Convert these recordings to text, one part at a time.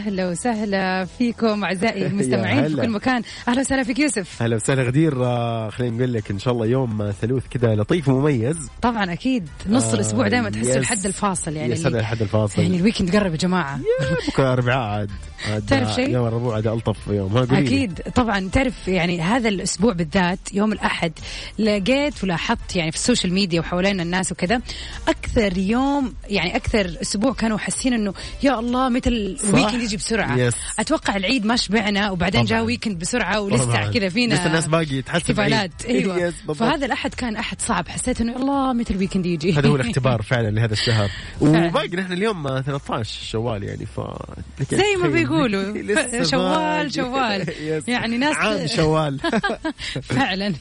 أهلا وسهلا فيكم أعزائي المستمعين في. كل مكان. أهلا وسهلا فيك يوسف. هلا وسهلا غدير. آه، خلينا نقول لك إن شاء الله يوم آه، ثلوث كذا لطيف ومميز. طبعا أكيد. نص آه، الأسبوع دائما تحسوا yes. الحد الفاصل يعني yes هذا الحد الفاصل. يعني ال weekend قرب يا جماعة. بكرة اربعاء عاد. تعرف شيء؟ يوم الربوع عاد ألطف يوم. أكيد. طبعا تعرف يعني هذا الأسبوع بالذات يوم الأحد لقيت ولاحظت يعني في ال social media وحوالينا الناس وكذا أكثر يوم يعني أكثر أسبوع كانوا حاسين إنه يا الله متى ال weekend يجي بسرعة yes. أتوقع العيد ما شبعنا وبعدين. جاء weekend بسرعة ولسه. كذا فينا لسه الناس باقي تحسب احتفالات. أيوه بالضبط. فهذا الأحد كان أحد صعب حسيت إنه الله متى ال weekend يجي هذا هو الاختبار فعلا لهذا الشهر. وباقي نحن اليوم آه، 13 شوال يعني ف زي ما بيقولوا شوال. شوال. يعني ناس عام شوال فعلا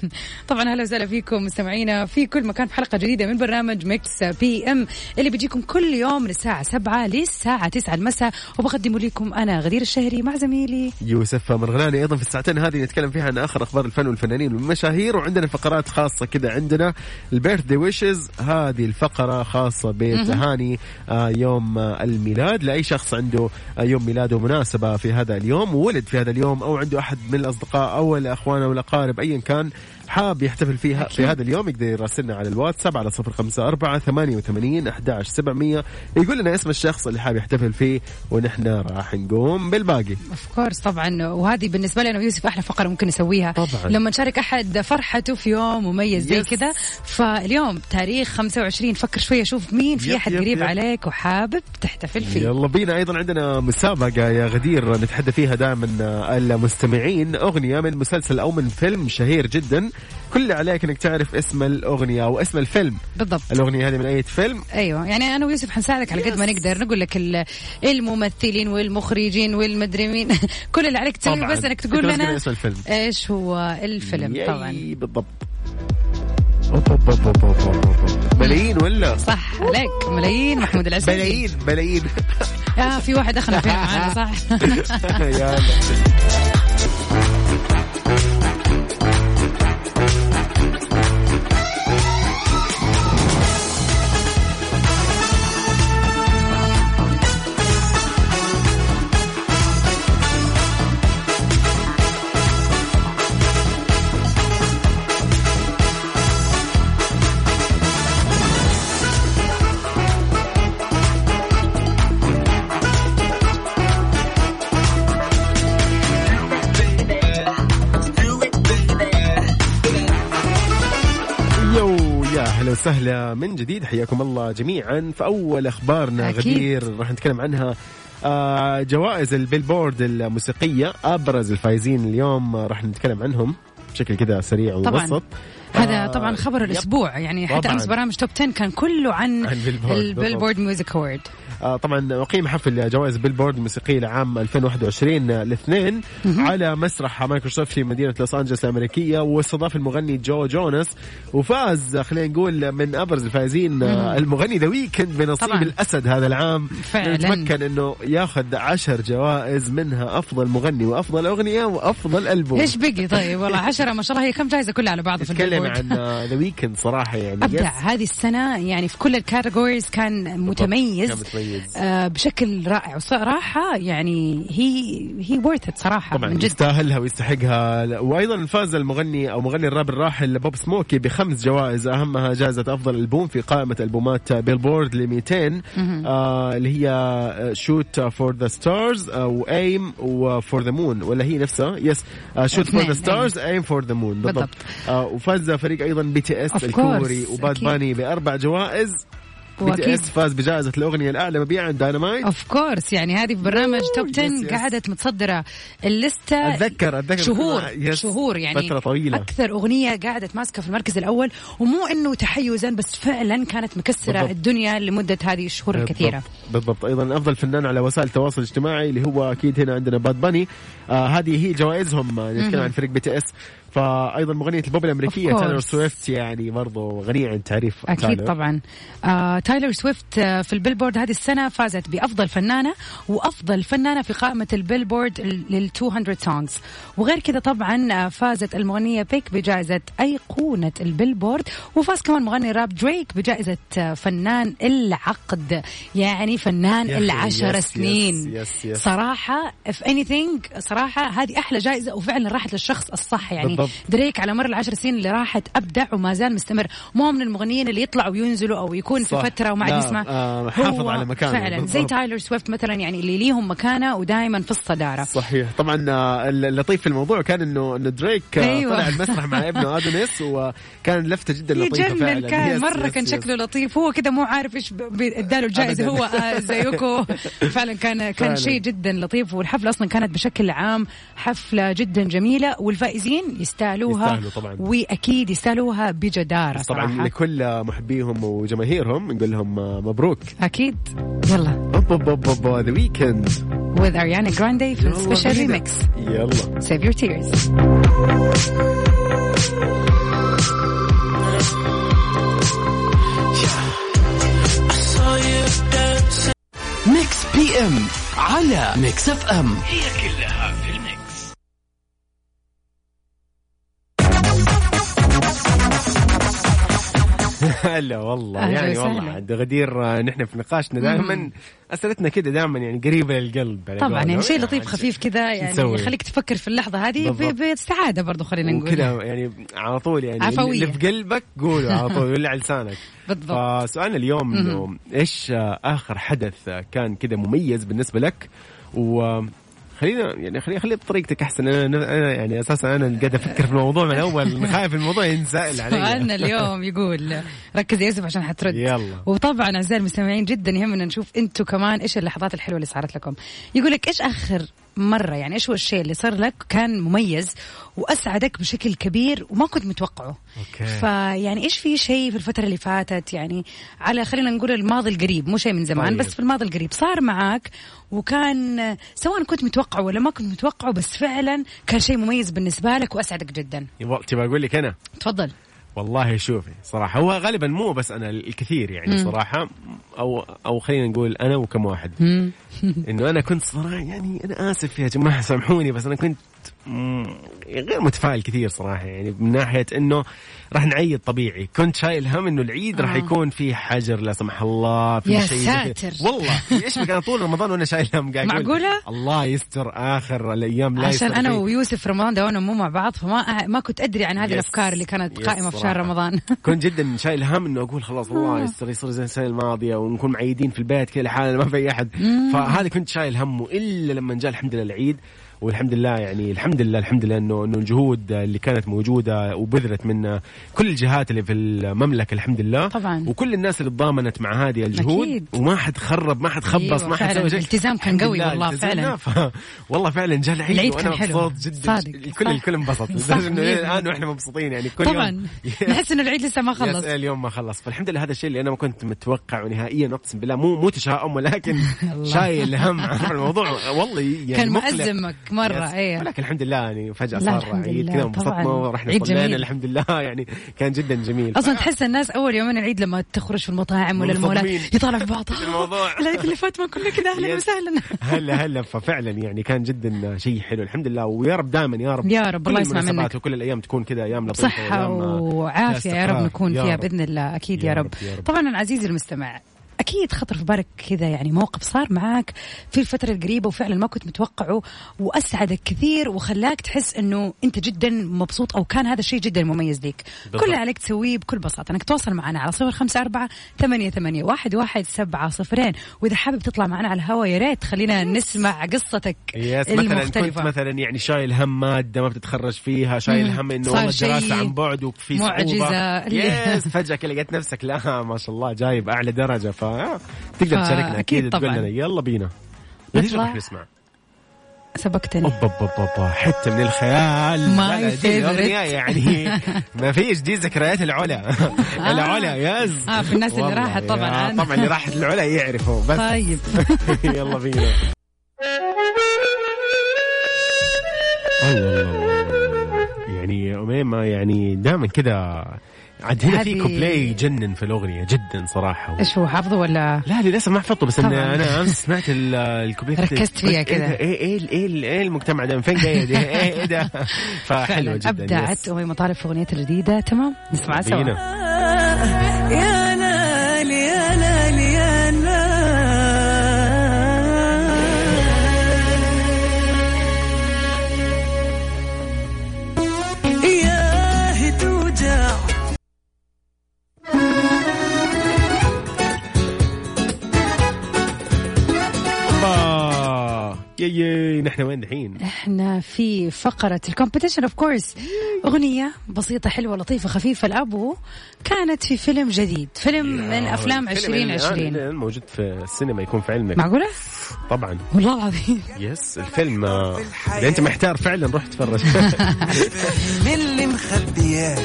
طبعا أهلا وسهلا فيكم مستمعينا في كل مكان في حلقة جديدة من برنامج Mix PM اللي بيجيكم كل يوم من الساعة 7 للساعة 9 المساء وبقدم لكم أنا غدير الشهري مع زميلي يوسف مرغلاني. أيضا في الساعتين هذه نتكلم فيها عن آخر أخبار الفن والفنانين والمشاهير وعندنا فقرات خاصة كذا عندنا. ال birthday wishes هذه الفقرة خاصة بتهاني آه، يوم آه، الميلاد. لأي شخص عنده آه، يوم ميلاده مناسبة في هذا اليوم ولد في هذا اليوم أو عنده أحد من الأصدقاء أو الأخوان أو الأقارب ايا كان حاب يحتفل فيها في هذا اليوم يقدر يراسلنا على الواتساب على صفر خمسة أربعة ثمانية وثمانين أحداش سبعمية. يقول لنا اسم الشخص اللي حاب يحتفل فيه ونحن راح نقوم بالباقي. of course طبعا. وهذه بالنسبة لنا ويوسف أحلى فقرة ممكن نسويها. طبعاً. لما نشارك أحد فرحته في يوم مميز زي. كذا. فاليوم تاريخ 25 فكر شوية شوف مين في أحد yep قريب yep. عليك وحابب تحتفل فيه. يلا بينا. أيضا عندنا مسابقة يا غدير نتحدى فيها دائما المستمعين. أغنية من مسلسل أو من فيلم شهير جدا. كل اللي عليك إنك تعرف اسم الأغنية أو اسم الفيلم. بالضبط. الأغنية هذه من أي فيلم؟ أيوه. يعني أنا ويوسف حنساعدك على قد ما نقدر. نقول لك ال- الممثلين والمخرجين والمدري مين كل اللي عليك تسوي طبعاً. بس إنك تقول لنا اسم الفيلم. إيش هو الفيلم. طبعا. بالضبط. ملايين ولا؟ صح عليك. ملايين. محمود العسيري ملايين ملايين. آه في واحد اخنا فيها معانا صح. يا هلا وسهلا من جديد حياكم الله جميعا في أول أخبارنا أكيد. غدير راح نتكلم عنها آه جوائز ال Billboard الموسيقية أبرز الفايزين اليوم راح نتكلم عنهم بشكل كذا سريع. ومبسط هذا آه، طبعا خبر. الأسبوع يعني حتى. أمس برامج top 10 كان كله عن, عن Billboard، ال Billboard Music Award طبعا أقيم حفل جوائز Billboard الموسيقية لعام 2021 الاثنين على مسرح مايكروسوفت في مدينة لوس أنجلوس الأمريكية واستضاف المغني جو جوناس وفاز خلينا نقول من أبرز الفائزين آه، المغني The Weeknd بنصيب طبعاً. الأسد هذا العام. فعلاً. تمكن أنه ياخذ عشر جوائز منها أفضل مغني وأفضل أغنية وأفضل ألبوم. إيش بقي؟ طيب والله عشرة ما شاء الله. هي كم جائزة كلها على بعضها في ال Billboard؟ عن The Weeknd صراحة يعني. أبدع. yes. هذه السنة يعني في كل ال categories كان متميز. آه بشكل رائع. وصراحة يعني he he worth صراحة طبعا من جد. يستاهلها ويستحقها. وأيضا فاز المغني أو مغني الراب الراحل بوب سموك بخمس جوائز. أهمها جائزة أفضل ألبوم في قائمة ألبومات بيلبورد ال 200 آه اللي هي shoot for the stars و aim و for the moon ولا هي نفسها؟ yes shoot for the stars aim for the moon بالضبط. بالضبط. آه وفاز فريق أيضا بي تي اس الكوري وباد باني بأربع جوائز. بي تي وأكيد. إس فاز بجائزة الأغنية الأعلى مبيعا داينامايت of course يعني هذه في برنامج top yes 10 yes. قعدت متصدرة ال list أتذكر أتذكر. شهور yes، شهور يعني فترة طويلة. أكثر أغنية قعدت ماسكة في المركز الأول. ومو إنه تحيزا بس فعلا كانت مكسرة بالضبط. الدنيا لمدة هذه الشهور الكثيرة. بالضبط, بالضبط أيضا أفضل فنان على وسائل التواصل الاجتماعي اللي هو أكيد هنا عندنا باد باني آه هذه هي جوائزهم. آه، نتكلم عن فريق بي تي إس. فايضا مغنية البوب الأمريكية. تايلور سويفت يعني برضو غنية عن التعريف أكيد تايلور. طبعا آه تايلور سويفت آه في البيلبورد هذه السنة فازت بأفضل فنانة وأفضل فنانة في قائمة البيلبورد لل 200 songs وغير كذا طبعا آه فازت المغنية بينك بجائزة أيقونة البيلبورد وفاز كمان مغني راب دريك بجائزة آه فنان العقد يعني فنان العشر yes، سنين yes، yes، yes. صراحة if anything صراحة هذه أحلى جائزة وفعلا راحت للشخص الصح يعني بالضبط. دريك على مر العشر سنين اللي راحت أبدع وما زال مستمر مو من المغنيين اللي يطلعوا وينزلوا أو يكون في صح. فترة وما عاد يسمع آه، حافظ على مكانه. فعلا زي بالضبط. تايلور سويفت مثلا يعني اللي ليهم مكانة ودائما في الصدارة صحيح طبعا آه، اللطيف في الموضوع كان إنه انه دريك آه، أيوة. طلع المسرح مع ابنه آدونيس وكان لفتة جدا لطيفة فعلا كان مرة yes، كان yes. شكله لطيف هو كده مو عارف إيش إداله الجائزة. هو آه زيه كده فعلا كان كان. شيء جدا لطيف والحفلة أصلا كانت بشكل عام حفلة جدا جميلة والفائزين يستاهلوها يستاهلوا طبعاً. وأكيد يستاهلوها بجدارة طبعا صراحة. لكل محبيهم وجماهيرهم نقول لهم آه، مبروك. أكيد. يلا. ذا ويكند with Ariana Grande في ال special remix يلا. Save your tears. ميكس بي إم على ميكس إف إم هلا والله يعني. والله عند غدير آه، نحن في نقاشنا دائما اسئلتنا كده دائما يعني قريبة للقلب طبعا. يعني شيء لطيف خفيف كذا يعني؟ يخليك تفكر في اللحظة هذه ب- بالضبط. بسعادة برضو خلينا نقول وكذا يعني على طول يعني عفوية. اللي في قلبك قوله على طول واللي على لسانك بالضبط فسؤالنا اليوم إنه إيش آه، آخر حدث آه، كان كذا مميز بالنسبة لك و آه، خلينا يعني خلينا خلينا بطريقتك أحسن. أنا أنا يعني أساسا أنا قاعد أفكر في الموضوع من أول خايف الموضوع ينسال علي. سؤالنا اليوم يقول ركز يا يوسف عشان حترد. يلا. وطبعا أعزائي المستمعين جدا يهمنا نشوف أنتم كمان إيش اللحظات الحلوة اللي صارت لكم. يقول لك إيش آخر مرة يعني إيش هو الشيء اللي صار لك كان مميز وأسعدك بشكل كبير وما كنت متوقعه أوكي. فيعني إيش في شيء في الفترة اللي فاتت يعني على خلينا نقول الماضي القريب مو شيء من زمان طيب. بس في الماضي القريب صار معك وكان سواء كنت متوقعه ولا ما كنت متوقعه بس فعلا كان شيء مميز بالنسبة لك وأسعدك جدا تبغى أقول لك أنا تفضل والله شوفي صراحة هو غالبا مو بس أنا الكثير يعني مم. صراحة أو أو خلينا نقول أنا وكم واحد. إنه أنا كنت صراحة يعني أنا آسف يا جماعة سامحوني بس أنا كنت غير متفائل كثير صراحة يعني من ناحية إنه راح نعيد طبيعي كنت شايل هم إنه العيد راح آه. يكون في حجر لا سمح الله في يا شيء. ساتر. والله إيش بك أنا طول رمضان وأنا شايل هم قاعد أقول معقولة؟ الله يستر آخر الأيام لا عشان أنا. ويوسف رمضان دوانا مو مع بعض فما ما كنت أدري عن هذه. الأفكار اللي كانت قائمة في شهر. رمضان كنت جدا شايل هم إنه أقول خلاص الله يستر يصير زي السنة الماضية ونكون معيدين في البيت كذا لحالنا ما في أحد فهذا كنت شايل همه الا لما جاء الحمد لله العيد والحمد لله يعني الحمد لله الحمد لله انه إنه الجهود اللي كانت موجودة وبذلت من كل الجهات اللي في المملكة الحمد لله طبعاً. وكل الناس اللي تضامنت مع هذه الجهود أكيد. وما حد خرب ما حد خبص أيوة، ما حد. سوى شيء الالتزام كان قوي لله والله،. فعلاً. ف... والله فعلا جاء العيد العيد وأنا كان حلو. مبسوط جدا صادق. الكل صح. الكل انبسط لدرجة إنه الآن. وإحنا مبسوطين يعني كل طبعا نحس إنه العيد لسه ما خلص اليوم ما خلص فالحمد لله هذا الشيء اللي أنا ما كنت متوقعه نهائيا أقسم بالله مو مو تشاؤم ولكن شايل هم الموضوع والله يعني كان. مأزمك مرة يس. إيه ولكن الحمد لله يعني فجأة صار عيد كذا انبسطنا. ورحنا صلينا. الحمد لله يعني كان جدا جميل أصلا تحس الناس أول يومين العيد لما تخرج في المطاعم ولا المولات. يطالع في بعض الموضوع. العيد اللي فات ما كنا كذا أهلا. وسهلا هلا هلا ففعلا يعني كان جدا شيء حلو الحمد لله ويا رب دائما يا رب يا رب، الله يسمع منك. وكل الأيام تكون كذا أيام لطيفة وعافية فيها يا رب. نكون فيها رب. بإذن الله رب، يا رب. طبعا عزيزي المستمع أكيد خطر في بالك كذا يعني موقف صار معك في الفترة القريبة وفعلا ما كنت متوقعه واسعدك كثير وخلاك تحس إنه أنت جدا مبسوط أو كان هذا الشيء جدا مميز لك كل اللي عليك تسويه بكل بساطة. إنك تتواصل معنا على صفر خمسة أربعة ثمانية ثمانية واحد واحد سبعة صفرين. وإذا حابب تطلع معنا على الهواء يا ريت خلينا نسمع قصتك yes مثلا كنت مثلا يعني شايل هم مادة ما بتتخرج فيها شايل هم إنه والله الدراسة عن بعد وفي معجزة. صعوبه yes فجأة كده لقيت نفسك لا ما شاء الله جايب أعلى درجة ف تقدر فا- تشاركنا أكيد تقول. لنا. يلا بينا. إيش راح نسمع؟ سبقتني. أوبا أوبا أوبا حتة من الخيال. الأغنية يعني. ما فيش دي ذكريات العلا. العلا yes. آه، في الناس اللي راحت طبعاً. طبعا اللي راحت العلا يعرفوا. بس. طيب. يلا بينا. الله الله. يعني أميمة يعني دائما كده عاد هنا في كوبلاي يجنن في الأغنية جدا صراحة. إيش هو حافظه ولا؟ لا للأسف ما حفظته بس إن. أنا أمس سمعت ال- الكوبلاي ركزت فيها قلت كذا. إيه إيه إيه إيه, إيه المجتمع ده؟ من فين جاي ده إيه إيه ده؟ فحلوة جدا أبدعت. وهي مطالب في أغنيتها الجديدة. تمام نسمعها سوا. الله يا يا نحن وين دحين إحنا في فقرة ال competition of course أغنية بسيطة حلوة لطيفة خفيفة. الأغنية كانت في فيلم جديد. فيلم من أفلام الفيلم الآن 2020 الآن موجود في السينما يكون في علمك. معقولة؟ طبعا. والله العظيم. yes الفيلم آه، إذا أنت محتار فعلا روح تفرج من اللي مخبياه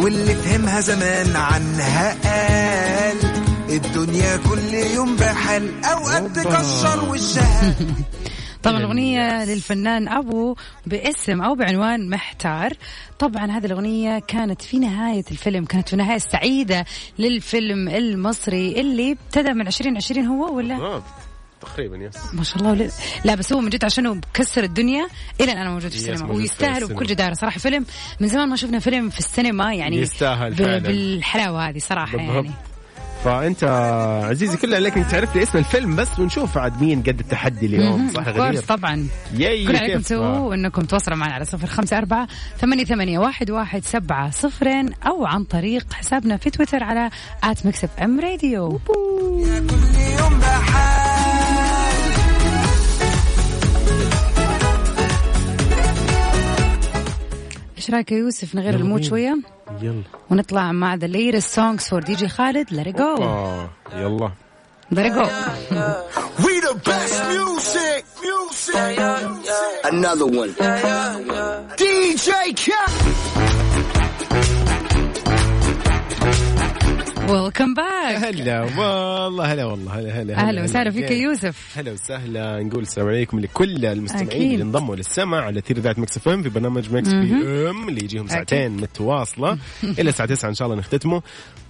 واللي فهمها زمان عنها قال. الدنيا كل يوم بحال اوقات تكشر وشها طبعا الأغنية للفنان أبو باسم أو بعنوان محتار. طبعا هذه الأغنية كانت في نهاية الفيلم كانت في النهاية السعيدة للفيلم المصري اللي ابتدى من 2020 هو ولا؟ آه، تقريبا يس ما شاء الله. ولا- لا بس هو من جد عشانه مكسر الدنيا إلى الآن موجود في السينما. ويستاهل. بكل جدارة. صراحة فيلم من زمان ما شفنا فيلم في السينما يعني يستاهل ب- فعلاً. بالحلاوة هذه صراحة بالضبط. يعني فأنت عزيزي كل عليك إنك تعرف لي اسم الفيلم بس ونشوف عاد مين قد التحدي اليوم. صح غدير؟ طبعا. yay كل عليكم كيف؟ تسووا انكم تواصلوا معنا على صفر خمسة أربعة ثمانية ثمانية واحد واحد سبعة صفرين أو عن طريق حسابنا في تويتر على at ميكس إف إم راديو. إيش رأيك يا يوسف نغير المود. شوية يلا ونطلع مع the latest songs for دي جي خالد let it go آه يلا let it go We the best music, music. Another one. DJ Khaled. welcome back هلا والله هلا والله هلا هلا أهلا وسهلا فيك يا يوسف. هلا وسهلا نقول السلام عليكم لكل المستمعين أكيد. اللي انضموا للسمع على ترددات ميكس إف إم في برنامج ميكس بي إم اللي يجيهم ساعتين متواصلة. إلى الساعة 9 إن شاء الله نختتمه.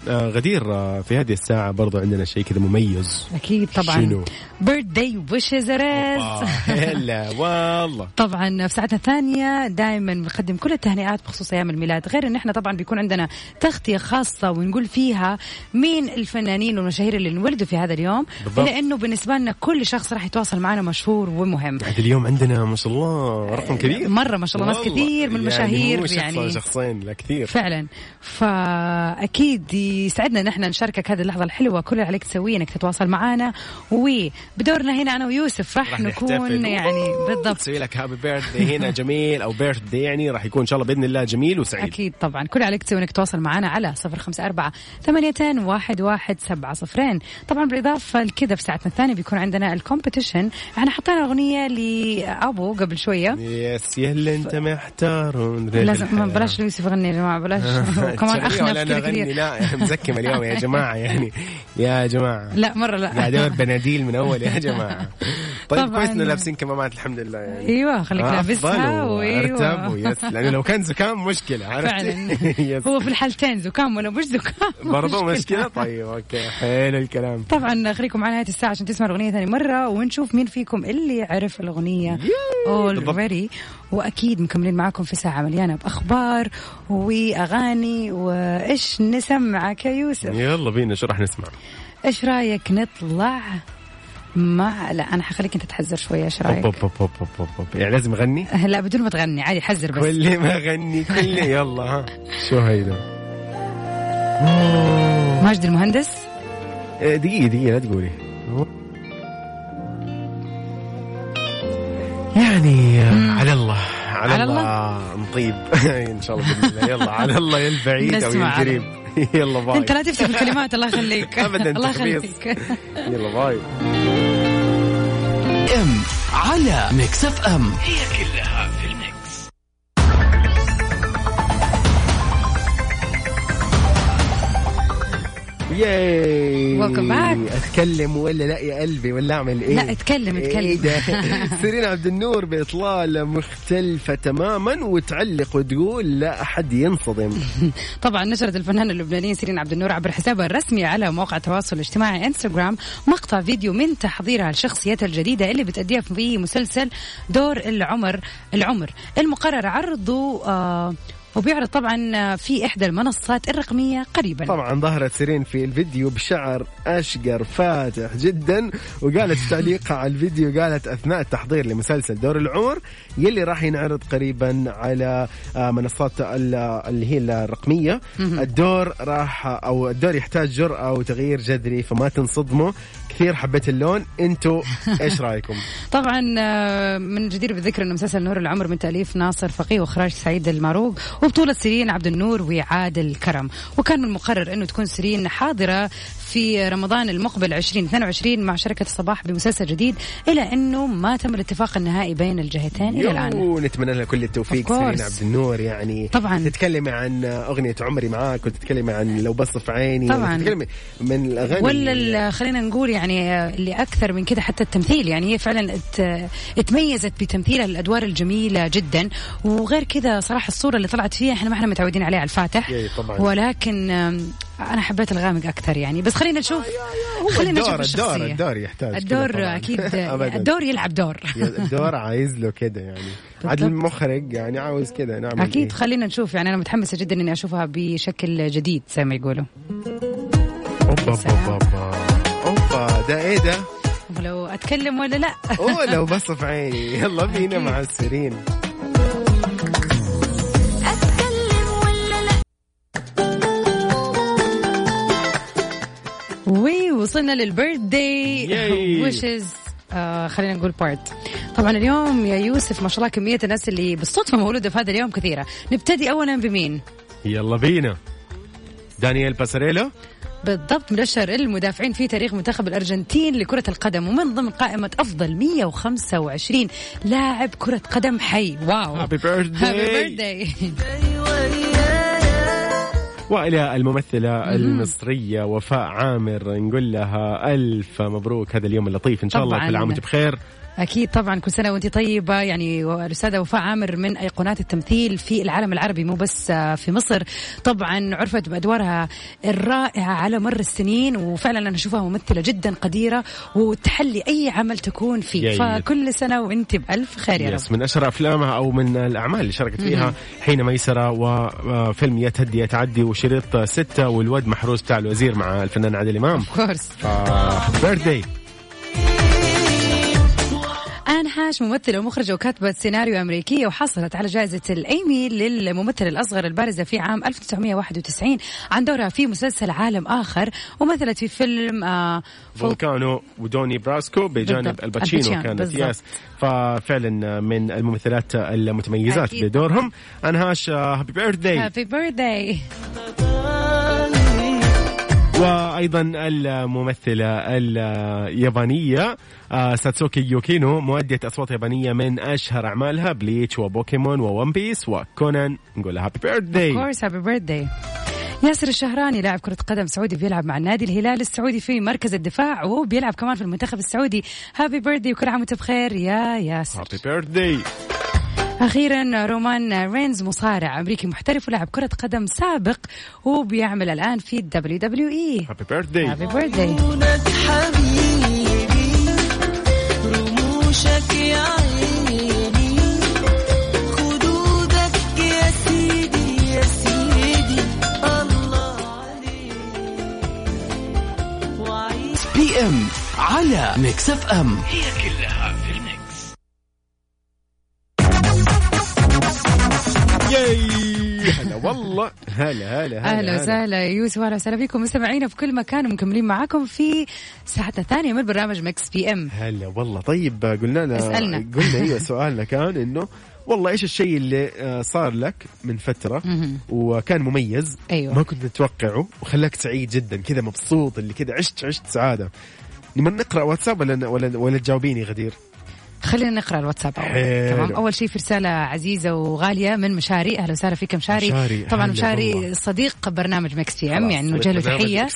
غدير آه في هذه الساعة برضو عندنا شيء كذا مميز. أكيد طبعا. شنو؟ بيرثداي ويشز ريس آه، هلا والله. طبعا في ساعتنا الثانية دائما بنقدم كل التهنئات بخصوص أيام الميلاد. غير أن إحنا طبعا بيكون عندنا تغطية خاصة ونقول فيها مين الفنانين والمشاهير اللي انولدوا في هذا اليوم. بالضبط. لأنه بالنسبة لنا كل شخص راح يتواصل معنا مشهور ومهم. عاد اليوم عندنا ما شاء الله رقم كبير. مرة ما شاء الله ناس. كثير من يعني المشاهير يعني. ولا شخصين لا كثير. فعلا. فأكيد يسعدنا ان إحنا نشاركك هذه اللحظة الحلوة. كل اللي عليك تسويه انك تتواصل معنا وبدورنا هنا أنا ويوسف راح راح نكون. يعني بالضبط. تسوي لك happy birthday هنا جميل أو birthday يعني راح يكون إن شاء الله بإذن الله جميل وسعيد. أكيد طبعا. كل عليك تسوي إنك تتواصل معنا على صفر خمسة أربعة ثمانية واحد واحد سبعة صفرين. طبعا بالإضافة لكذا في ساعتنا الثانية بيكون عندنا ال competition إحنا حطينا أغنية لأبو قبل شوية. يس يلا أنت محتار. لازم بلاش يوسف يغني يا جماعة بلاش. وكمان أخنف لا كذا كثير. لا مزكم اليوم يا جماعة يعني يا جماعة. لا مرة لا. قاعد ادور بناديل من أول يا جماعة. طيب. كويس إنه لابسين كمامات الحمد لله يعني. أيوه خليك لابسها وارتب ويس لأنه لو كان زكام مشكلة عرفت؟ فعلا. هو في الحالتين زكام وأنا مش زكام؟ برضو مشكلة. طيب أوكي. حلو الكلام. طبعا خليكم معنا نهايه الساعة عشان تسمعوا الأغنية ثاني مرة ونشوف مين فيكم اللي عرف الأغنية اوريدي وأكيد مكملين معاكم في ساعة مليانة بأخبار وأغاني. وإيش نسمعك يا يوسف؟ يلا بينا شو راح نسمع؟ إيش رأيك نطلع مع لا أنا حخليك أنت تحذر شوية إيش رأيك؟ أوب أوب أوب أوب أوب. يعني لازم أغني؟ لا بدون ما تغني عادي حذر بس. كل ما أغني كل يلا ها. شو هيدا؟ ماجد المهندس؟ إيه، دقيقة دقيقة لا تقولي. يعني على الله على, على الله؟ نطيب. إن شاء الله بإذن الله. يلا على الله يا البعيد أو يا القريب. يلا باي. أنت لا تفتح الكلمات الله يخليك. أبداً الله. يخليك. يلا باي. إم على ميكس إف إم. ياي Welcome back. أتكلم ولا لا يا قلبي؟ ولا أعمل إيه؟ لا أتكلم أتكلم. إيه ده؟ سيرين عبد النور بإطلالة مختلفة تماما وتعلق وتقول لا أحد ينصدم. طبعا نشرت الفنانة اللبنانية سيرين عبد النور عبر حسابها الرسمي على مواقع التواصل الاجتماعي انستغرام مقطع فيديو من تحضيرها لشخصيتها الجديدة اللي بتأديها في مسلسل دور العمر العمر المقرر عرضه آه وبيعرض طبعا في إحدى المنصات الرقمية قريبا. طبعا ظهرت سيرين في الفيديو بشعر أشقر فاتح جدا وقالت في تعليقها على الفيديو قالت أثناء التحضير لمسلسل دور العمر يلي راح ينعرض قريبا على آه، منصات ال- اللي هي الرقمية. الدور راح أو الدور يحتاج جرأة وتغيير جذري فما تنصدموا. كثير حبيت اللون. أنتوا إيش رأيكم؟ طبعا آه، من جدير بالذكر إنه مسلسل نور العمر من تأليف ناصر فقيه وإخراج سعيد المعروق وبطولة سيرين عبد النور وعادل كرم وكان من المقرر إنه تكون سيرين حاضرة في رمضان المقبل 2022 مع شركة الصباح بمسلسل جديد إلى إنه ما تم الاتفاق النهائي بين الجهتين إلى الآن يو، نتمنى لها كل التوفيق. سيرين عبد النور يعني طبعاً. تتكلمي عن أغنية عمري معاك وتتكلمي عن لو بص في عيني طبعاً. تتكلمي من الأغاني ولا خلينا نقول يعني اللي أكثر من كده حتى التمثيل يعني هي فعلا ات- اتميزت بتمثيلها الأدوار الجميلة جدا وغير كذا صراحة الصورة اللي طلعت فيها إحنا ما إحنا متعودين عليها على الفاتح. إيه، طبعاً. ولكن أنا حبيت الغامق أكثر يعني. بس خلينا نشوف. هو خلينا الدور نشوف الدور الشخصية. الدور يحتاج الدور. أكيد. الدور يلعب دور. الدور عايز له كده يعني. عاد المخرج يعني عاوز كده نعمل أكيد. إيه؟ خلينا نشوف. يعني أنا متحمسة جدا إني أشوفها بشكل جديد زي ما يقولوا. أوبا أوبا أوبا ده إيه ده؟ ولو أتكلم ولا لأ. أوه لو بص في عيني. يلا بينا مع السيرين. ووصلنا للبيرث داي. ويشز آه خلينا نقول part طبعا اليوم يا يوسف ما شاء الله كمية الناس اللي بالصدفة مولودة في هذا اليوم كثيرة. نبتدي أولا بمين؟ يلا بينا. دانييل باساريلا بالضبط مرشر المدافعين في تاريخ منتخب الأرجنتين لكرة القدم ومن ضمن قائمة أفضل 125 لاعب كرة قدم حي. Wow. Happy birth happy day birthday وإلى الممثلة المصرية وفاء عامر نقول لها ألف مبروك. هذا اليوم اللطيف. إن شاء الله. كل عام وأنت بخير. أكيد طبعا كل سنة وأنت طيبة. يعني الأستاذة وفاء عامر من أيقونات التمثيل في العالم العربي مو بس آه، في مصر. طبعا عرفت بأدوارها الرائعة على مر السنين وفعلا أنا أشوفها ممثلة جدا قديرة وتحلي أي عمل تكون فيه. فكل سنة وأنت بألف خير يا رب. من أشهر أفلامها أو من الأعمال اللي شاركت فيها حين ميسرة وفيلم يا تهدي يا تعدي وشريط ستة والواد محروس بتاع الوزير مع الفنان عادل إمام. كورس بيرثداي آن هاش ممثلة ومخرجة وكاتبة سيناريو أمريكية وحصلت على جائزة الأيمي للممثل الأصغر البارزة في عام 1991 عن دورها في مسلسل عالم آخر ومثلت في فيلم آه فول- فولكانو ودوني براسكو بجانب. الباتشينو كانت. Yes ففعلا من الممثلات المتميزات أكيد. بدورهم انهاش happy birthday happy birthday وأيضا الممثلة اليابانية آه، ساتسوكي يوكينو مؤدية أصوات يابانية من أشهر أعمالها بليتش وبوكيمون وون بيس وكونان نقول لها happy birthday of course Happy birthday ياسر الشهراني لاعب كرة قدم سعودي بيلعب مع النادي الهلال السعودي في مركز الدفاع وهو بيلعب كمان في المنتخب السعودي. Happy birthday وكل عام وأنت بخير. يا ياسر. Happy birthday أخيرا رومان رينز مصارع أمريكي محترف ولاعب كرة قدم سابق وبيعمل الآن في ال WWE. Happy birthday happy birthday عيونك حبيبي رموشك يا عيني. خدودك يا سيدي يا سيدي الله عليك. PM على Mix FM yay هلا والله. هلا هلا أهلا وسهلا. يوسف أهلا وسهلا فيكم. مستمعينا في كل مكان ومكملين معاكم في ساعتنا الثانية من برنامج Mix PM. هلا والله. طيب قلنا لنا اسألنا. قلنا إيوه سؤالنا كان إنه والله إيش الشيء اللي آه، صار لك من فترة. وكان مميز أيوة. ما كنت تتوقعه وخلاك سعيد جدا كذا مبسوط اللي كذا عشت عشت سعادة. نبغى نقرأ واتساب ولا ولا ولا تجاوبيني غدير؟ خلينا نقرأ الواتساب أول. تمام. أول شيء في رسالة عزيزة وغالية من مشاري. أهلا وسهلا فيك مشاري, مشاري، طبعا مشاري والله. صديق برنامج Mix PM يعني نوجه له تحية.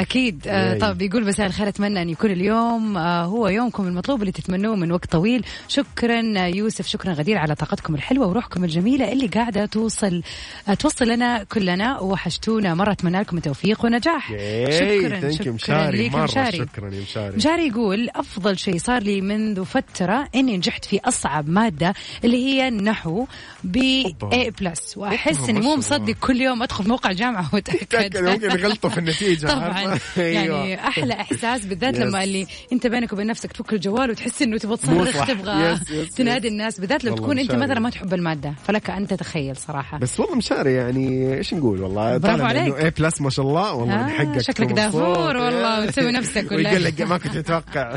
أكيد. آه. طب بيقول مساء الخير أتمنى أن يكون اليوم آه هو يومكم المطلوب اللي تتمنوه من وقت طويل. شكرا يوسف شكرا غدير على طاقتكم الحلوة وروحكم الجميلة اللي قاعدة توصل آه توصل لنا كلنا. وحشتونا. مرة أتمنى لكم التوفيق ونجاح شكرا you مشاري ليك مشاري. شكرا يا مشاري. مشاري يقول أفضل شيء صار لي منذ فترة إني نجحت في أصعب مادة اللي هي النحو ب. A plus وأحس إني مو مصدق. كل يوم أدخل موقع الجامعة وأتأكد تأكد ممكن يغلطوا في النتيجة طبعا؟ يعني أيوة. أحلى إحساس بالذات. لما اللي أنت بينك وبين نفسك تفك الجوال وتحس إنه تبغى تصرخ. تبغى تنادي. الناس بالذات لو تكون أنت. مثلا ما تحب المادة فلك أن تتخيل صراحة بس والله مشاري يعني إيش نقول والله برافو عليك. إنه اي بلس ما شاء الله والله آه، من حقك شكلك دافور. والله وتسوي نفسك ولا إيه؟ ما كنت أتوقع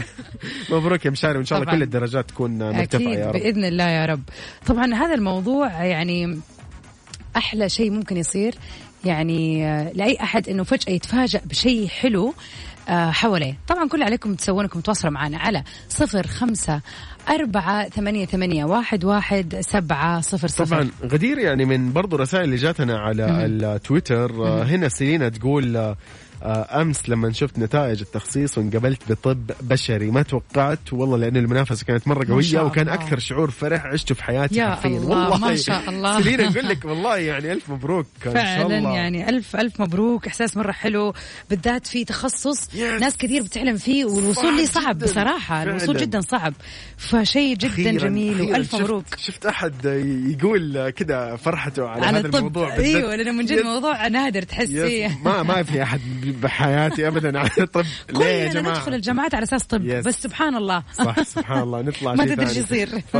مبروك يا مشاري وإن شاء الله. كل الدرجات تكون مرتفعة أكيد يا رب. بإذن الله يا رب. طبعا هذا الموضوع يعني أحلى شيء ممكن يصير. يعني آه، لأي أحد إنه فجأة يتفاجأ بشيء حلو آه، حواليه. طبعا كل عليكم تسوون انكم تتواصلوا معنا على صفر خمسة أربعة ثمانية ثمانية واحد واحد سبعة صفر صفر. طبعا غدير يعني من برضو رسائل اللي جاتنا على التويتر آه، هنا سيلينا تقول أمس لما شفت نتائج التخصيص وانقبلت بطب بشري ما توقعت والله لأن المنافسة كانت مرة قوية وكان الله. أكثر شعور فرح عشته في حياتي يا حرفيا الله، والله ما شاء الله. سيلينا نقول لك والله يعني ألف مبروك فعلا الله يعني ألف ألف مبروك إحساس مرة حلو بالذات في تخصص Yes. ناس كثير بتحلم فيه والوصول ليه صعب جداً. الوصول فعلاً. جدا صعب فشيء جدا أخيراً- جميل أخيراً شفت- مبروك شفت أحد يقول كذا فرحته على, على هذا الطب الموضوع بالذات. أيوه لأنه من جد yes- موضوع نادر تحس yes. فيه ما ما في أحد بحياتي ابدا على طب ليه يا كلنا جماعة ندخل الجامعات على أساس طب yes. بس سبحان الله صح سبحان الله نطلع ما تدري. إيش يصير. ف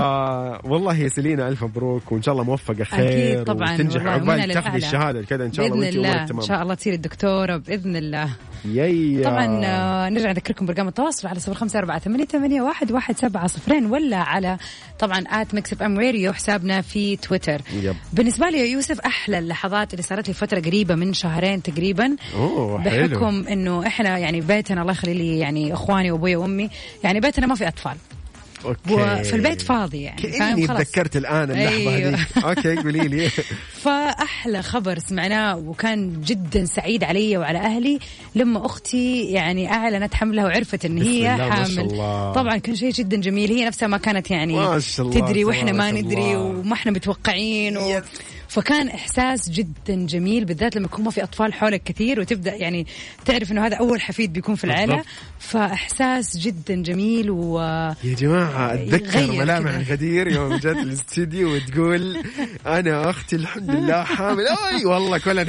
والله يا سيلينا ألف مبروك وإن شاء الله موفقه خير أكيد طبعاً، وتنجح عقبال تاخذي. الشهادة كذا إن شاء الله وانت امورك إن تمام شاء الله تصير الدكتورة بإذن الله يا طبعا آه، نرجع نذكركم برقم التواصل على صفر خمسة أربعة ثمانية, ثمانية واحد, واحد سبعة صفرين ولا على طبعا at Mix FM Radio حسابنا في تويتر. Yep. بالنسبة لي يا يوسف أحلى اللحظات اللي صارت لي فترة قريبة من شهرين تقريبا. أوه حلو. بحكم إنه إحنا يعني بيتنا الله يخلي لي يعني إخواني وأبوي وأمي يعني بيتنا ما في أطفال. Okay. وفي البيت فاضي يعني كأني تذكرت الآن اللحظة أيوه. هذيك Okay قولي لي. فأحلى خبر سمعناه وكان جدا سعيد علي وعلى أهلي لما أختي يعني أعلنت حملها وعرفت إن هي الله، ما شاء حامل. الله. طبعا كان شيء جدا جميل. هي نفسها ما كانت يعني ما شاء الله، تدري وإحنا ما ندري. وما إحنا متوقعين و... فكان إحساس جدا جميل بالذات لما يكون ما في أطفال حولك كثير وتبدأ يعني تعرف إنه هذا أول حفيد بيكون في العيلة. فإحساس جدا جميل و يا جماعة أتذكر يغير ملامح. غدير يوم جت الاستديو وتقول أنا أختي الحمد لله حامل أي والله كلنا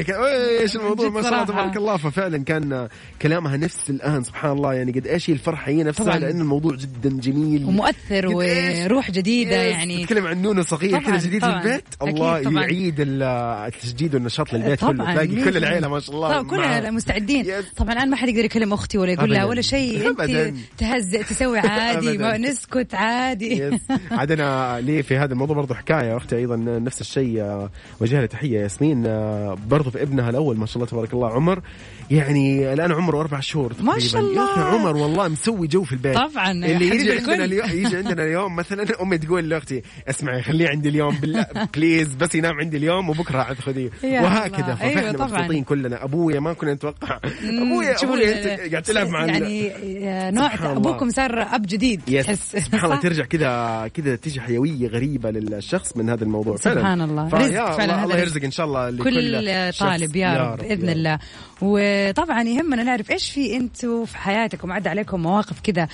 إيش الموضوع ما شاء الله. تبارك الله ففعلا كان كلامها نفس الآن سبحان الله يعني قد إيش هي الفرحة هي نفسها. لأن الموضوع جدا جميل ومؤثر؟ وروح جديدة يعني تتكلم عن نونو صغير كذا جديد. للبيت أكيد الله. يعيد ال- التجديد والنشاط للبيت طبعا كله تلاقي كل المية. ما شاء الله طبعا كلنا. مستعدين يس. طبعا الآن ما حد يقدر يكلم أختي ولا يقول لها. ولا شيء أنت. تهزئ تسوي عادي. ما نسكت عادي. عاد أنا لي في هذا الموضوع برضو حكاية أختي أيضا نفس الشيء آه، وجه لها تحية ياسمين آه، برضو في ابنها الأول ما شاء الله تبارك الله عمر يعني الآن عمره أربع شهور ما. شاء الله. يا أخي عمر والله مسوي جو في البيت طبعاً، اللي يجي. عندنا اليوم يجي عندنا اليوم مثلا أمي تقول لأختي اسمعي خليه عندي اليوم بالله please بس ينام عندي اليوم وبكرة عاد خذيه وهكذا الله. فإحنا أيوة. مبسوطين كلنا أبويا ما كنا نتوقع ابويا أبويا انت قاعد تلعب مع يعني آه، نوع. أبوكم صار أب جديد يس تحس سبحان الله؟ ترجع كذا كذا تيجي حيوية غريبة للشخص من هذا الموضوع فعلا. سبحان الله. رزق فعلاً الله. يرزق إن شاء الله لكل كل. طالب يا رب بإذن الله وطبعا يهمنا نعرف إيش في أنتم في حياتكم. عدى عليكم مواقف كذا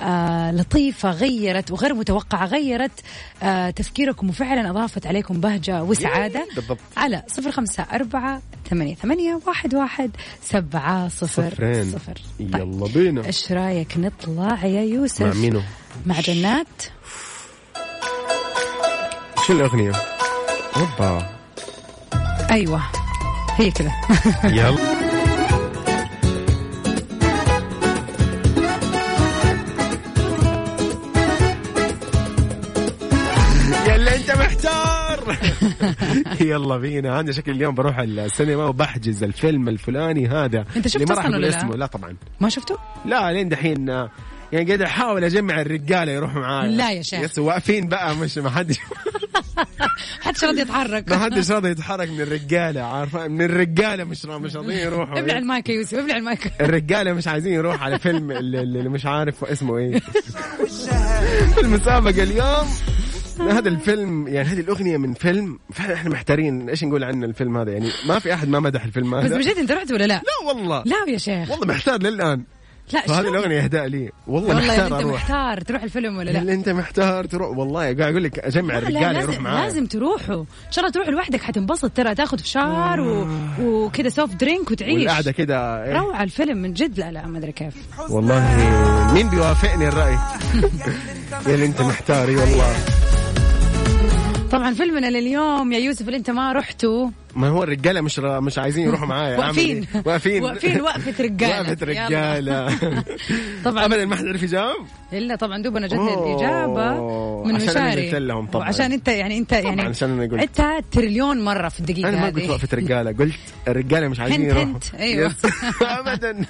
آه لطيفة غيرت وغير متوقعة غيرت آه تفكيركم وفعلا أضافت عليكم بهجة وسعادة بالضبط. على صفر خمسة أربعة ثمانية ثمانية واحد واحد سبعة صفر صفرين صفر. يلا بينا. إيش رأيك نطلع يا يوسف؟ مع مينو. مع جنات؟ شو الأغنية؟ أوبا. أيوه هي كذا يلا. يلا بينا. عندي شكل اليوم بروح السينما وبحجز الفيلم الفلاني هذا. أنت شفت اللي ما راح أصلاً أقول ولا لا؟ اسمه. لا؟ طبعا. ما شفتوا؟ لا لين دحين يعني قاعد أحاول أجمع الرجالة يروحوا معايا لا يا شيخ. yes واقفين بقى مش ما حدش حدش راضي يتحرك. ما حدش راضي يتحرك من الرجالة عارفة؟ من الرجالة مش را- مش راضيين يروحوا. ابلع المايك يا يوسف ابلع المايك. الرجالة مش عايزين يروح على فيلم اللي, اللي مش عارف اسمه إيه. المسابقة اليوم. هذا الفيلم يعني هذه الأغنية من فيلم فعلا إحنا محتارين إيش نقول عن الفيلم هذا. يعني ما في أحد ما مدح الفيلم بس هذا بجد أنت رحت ولا لا؟ لا والله. لا يا شيخ. والله محتار للآن. لا شلون؟ الأغنية اهداء لي. والله, والله محتار أنت أروح. محتار تروح الفيلم ولا لا؟ أنت محتار تروح؟ والله قاعد أقول لك أجمع لا الرجاله يروح لازم معايا. لازم تروحوا. إن شاء الله تروح لوحدك حتنبسط ترى تاخذ فشار و... وكذا soft drink وتعيش. والقعدة كده إيه؟ روعة الفيلم من جد. لا لا ما أدري كيف. والله مين بيوافقني الرأي؟ يا اللي أنت محتار والله طبعا فيلمنا لليوم يا يوسف اللي انت ما رحتوا ما هو الرجالة مش را... مش عايزين يروحوا معايا واقفين إيه؟ واقفين واقفين وقفة رجالة وقفة يلا. رجالة طبعا ابدا ما حد عرف يجاوب إلا طبعا دوبنا جتني. الإجابة من عشان مشاري قلت لهم طبعاً. وعشان أنت يعني أنت يعني عشان أنا قلت. أنت تريليون مرة في الدقيقة أنا ما. قلت وقفه رجالة قلت الرجالة مش عايزين يروحوا هنت،. yes. ابدا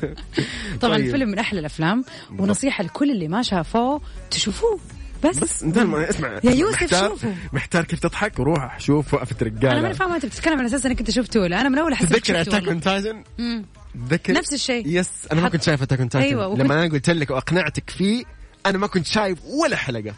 طبعا طيب. الفيلم من أحلى الأفلام ونصيحة لكل اللي ما شافوه تشوفوه بس, بس انت ما اسمع. يا يوسف محتار شوفوا. محتار كيف تضحك؟ روح شوف وقفة رجالة. أنا ماني فاهمة أنت بتتكلم على أساس أنك أنت شفته ولا. أنا من أول حسيت تذكر شفته Attack. on Titan. تذكر نفس الشيء. yes أنا ما كنت شايف Attack on Titan أيوة، لما أنا قلت لك وأقنعتك فيه أنا ما كنت شايف ولا حلقة.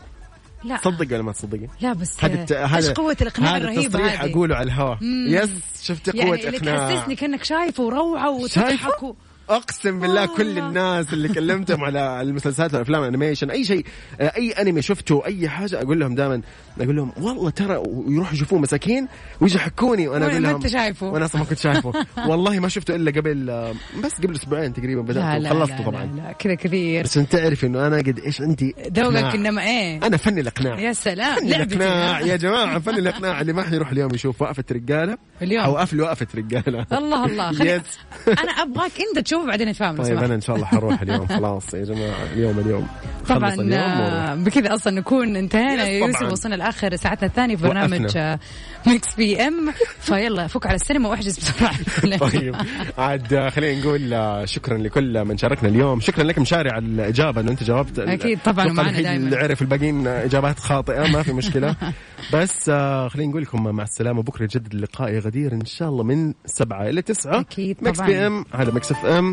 لا. تصدق ولا ما تصدقي؟ لا بس إيش قوة الإقناع التصريح هذه؟ أقوله على الهواء. yes شفت قوة يعني إقناع. تحسسني كأنك شايفه وروعة وتضحك. أقسم بالله آه. كل الناس اللي كلمتهم على المسلسلات والافلام الأنيميشن أي شيء أي انمي شفته أي حاجة أقول لهم دائما أقول لهم والله ترى ويروحوا يشوفوه مساكين ويجي يحكوني وأنا أقول ما لهم أنت شايفه. وأنا أصلا ما كنت شايفه والله ما شفته إلا قبل آه، بس قبل أسبوعين تقريبا بدأت لا, طبعا لا, لا كذا كثير بس أنت تعرف إنه أنا قد إيش عندي ذوقك. إنما إيه أنا فني الأقناع يا سلام فني الأقناع يا جماعة فني الأقناع اللي ما حيروح اليوم يشوف وقفة رجالة اليوم. أو قفل وقفة رجالة الله الله خلي... yes. أنا أبغاك انت تشوفه بعدين نتفاهم طيب. أنا إن شاء الله حروح اليوم خلاص يا جماعة اليوم اليوم طبعا اليوم آه،. بكذا أصلا نكون انتهينا يا يوسف. وصلنا لآخر ساعتنا الثانية في برنامج. آه، Mix PM فيلا فك على السينما وأحجز بسرعة طيب عاد آه، خلينا نقول شكرا لكل من شاركنا اليوم شكرا لك مشاري على الإجابة انه أنت جاوبت أكيد طبعاً، دايماً. اللي عرف الباقيين إجابات خاطئة ما في مشكلة بس خلينا نقول لكم مع السلامة بكرة يتجدد اللقاء يا غدير إن شاء الله من سبعة إلى تسعة Mix طبعاً. PM هذا Mix FM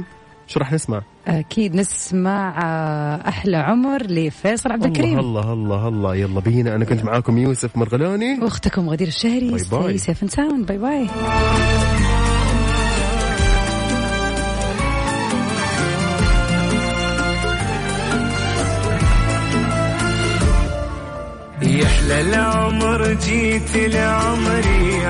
شو راح نسمع؟ أكيد نسمع آه، أحلى عمر لفيصل عبد الكريم. الله الله الله. يلا بينا. أنا كنت معاكم يوسف مرغلاني. وأختكم غدير الشهري bye bye. safe sound. bye bye. يحلى العمر جيت لعمري